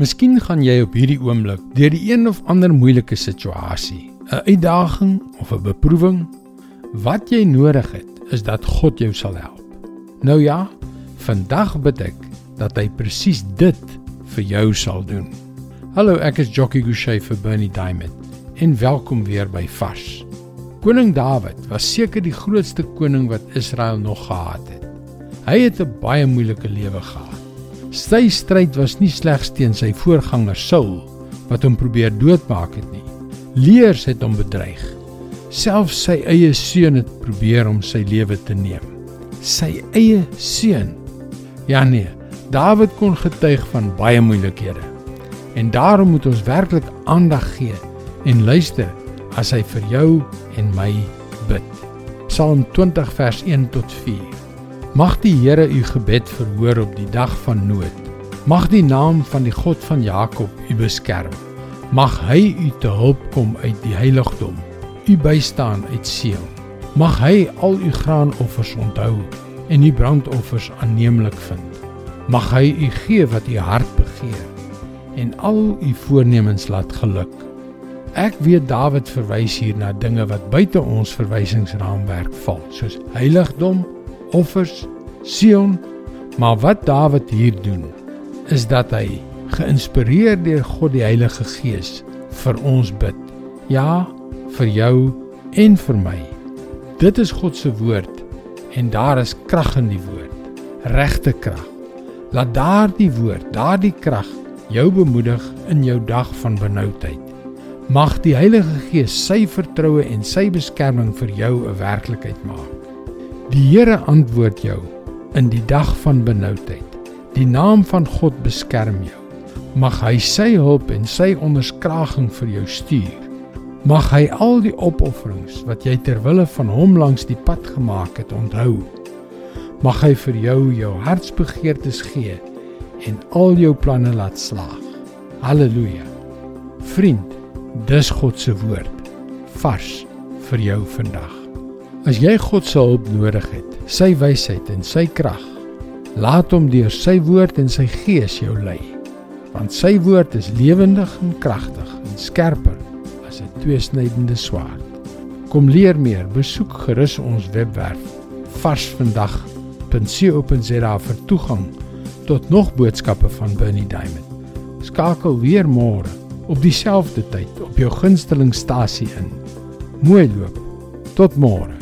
Miskien gaan jy op hierdie oomblik deur die een of ander moeilike situasie, 'n uitdaging of 'n beproewing. Wat jy nodig het, is dat God jou sal help. Nou ja, vandag bid ek dat hy presies dit vir jou sal doen. Hallo, ek is Jockey Gouchee vir Bernie Diamond en welkom weer by Vars. Koning Dawid was seker die grootste koning wat Israel nog gehad het. Hy het 'n baie moeilike lewe gehad. Sy stryd was nie slegs teen sy voorganger Saul wat hom probeer doodmaak het nie. Leers het hom bedreig. Selfs sy eie seun het probeer om sy lewe te neem. Sy eie seun. Ja nee, Dawid kon getuig van baie moeilikhede. En daarom moet ons werklik aandag gee en luister as hy vir jou en my bid. Psalm 20 vers 1 tot 4. Mag die Here u gebed verhoor op die dag van nood. Mag die naam van die God van Jakob u beskerm. Mag hy u te hulp kom uit die heiligdom, u bystaan uit Sion. Mag hy al u graanoffers onthou en u brandoffers aanneemlik vind. Mag hy u gee wat u hart begeer en al u voornemens laat geluk. Ek weet Dawid verwys hier na dinge wat buite ons verwysingsraamwerk val, soos heiligdom, offers, Sion, maar wat Dawid hier doen is dat hy geïnspireer deur God die Heilige Gees vir ons bid. Ja, vir jou en vir my. Dit is God se woord en daar is krag in die woord, regte krag. Laat daardie woord, daardie krag jou bemoedig in jou dag van benoudheid. Mag die Heilige Gees sy vertroue en sy beskerming vir jou 'n werklikheid maak. Die Here antwoord jou in die dag van benoudheid. Die naam van God beskerm jou. Mag hy sy hulp en sy onderskraging vir jou stuur. Mag hy al die opofferings wat jy ter wille van hom langs die pad gemaak het onthou. Mag hy vir jou jou hartsbegeertes gee en al jou planne laat slaag. Halleluja. Vriend, dis God se woord vars vir jou vandag. As jy God se hulp nodig het, sy wysheid en sy krag, laat hom deur sy woord en sy gees jou lei. Want sy woord is lewendig en kragtig en skerper as 'n tweesnydende swaard. Kom leer meer, besoek gerus ons webwerf varsvandag.co.za vir toegang tot nog boodskappe van Bernie Diamond. Skakel weer môre op dieselfde tyd op jou gunstelingstasie in. Mooi loop. Tot môre.